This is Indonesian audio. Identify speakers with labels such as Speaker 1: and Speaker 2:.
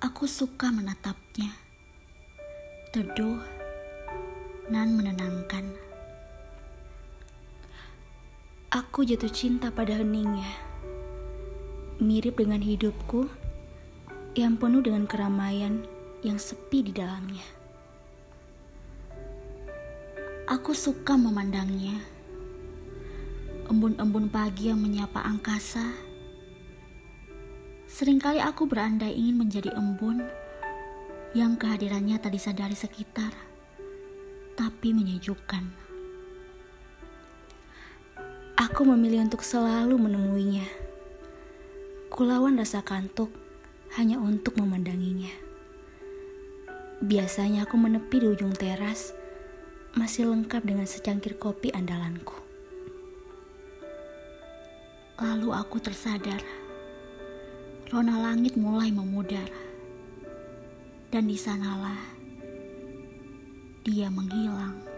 Speaker 1: Aku suka menatapnya. Teduh nan menenangkan. Aku jatuh cinta pada heningnya. Mirip dengan hidupku yang penuh dengan keramaian yang sepi di dalamnya. Aku suka memandangnya. Embun-embun pagi yang menyapa angkasa. Seringkali aku berandai ingin menjadi embun yang kehadirannya tak disadari sekitar, tapi menyejukkan. Aku memilih untuk selalu menemuinya. Kulawan rasa kantuk hanya untuk memandanginya. Biasanya aku menepi di ujung teras, masih lengkap dengan secangkir kopi andalanku. Lalu aku tersadar, rona langit mulai memudar. Dan di sanalah dia menghilang.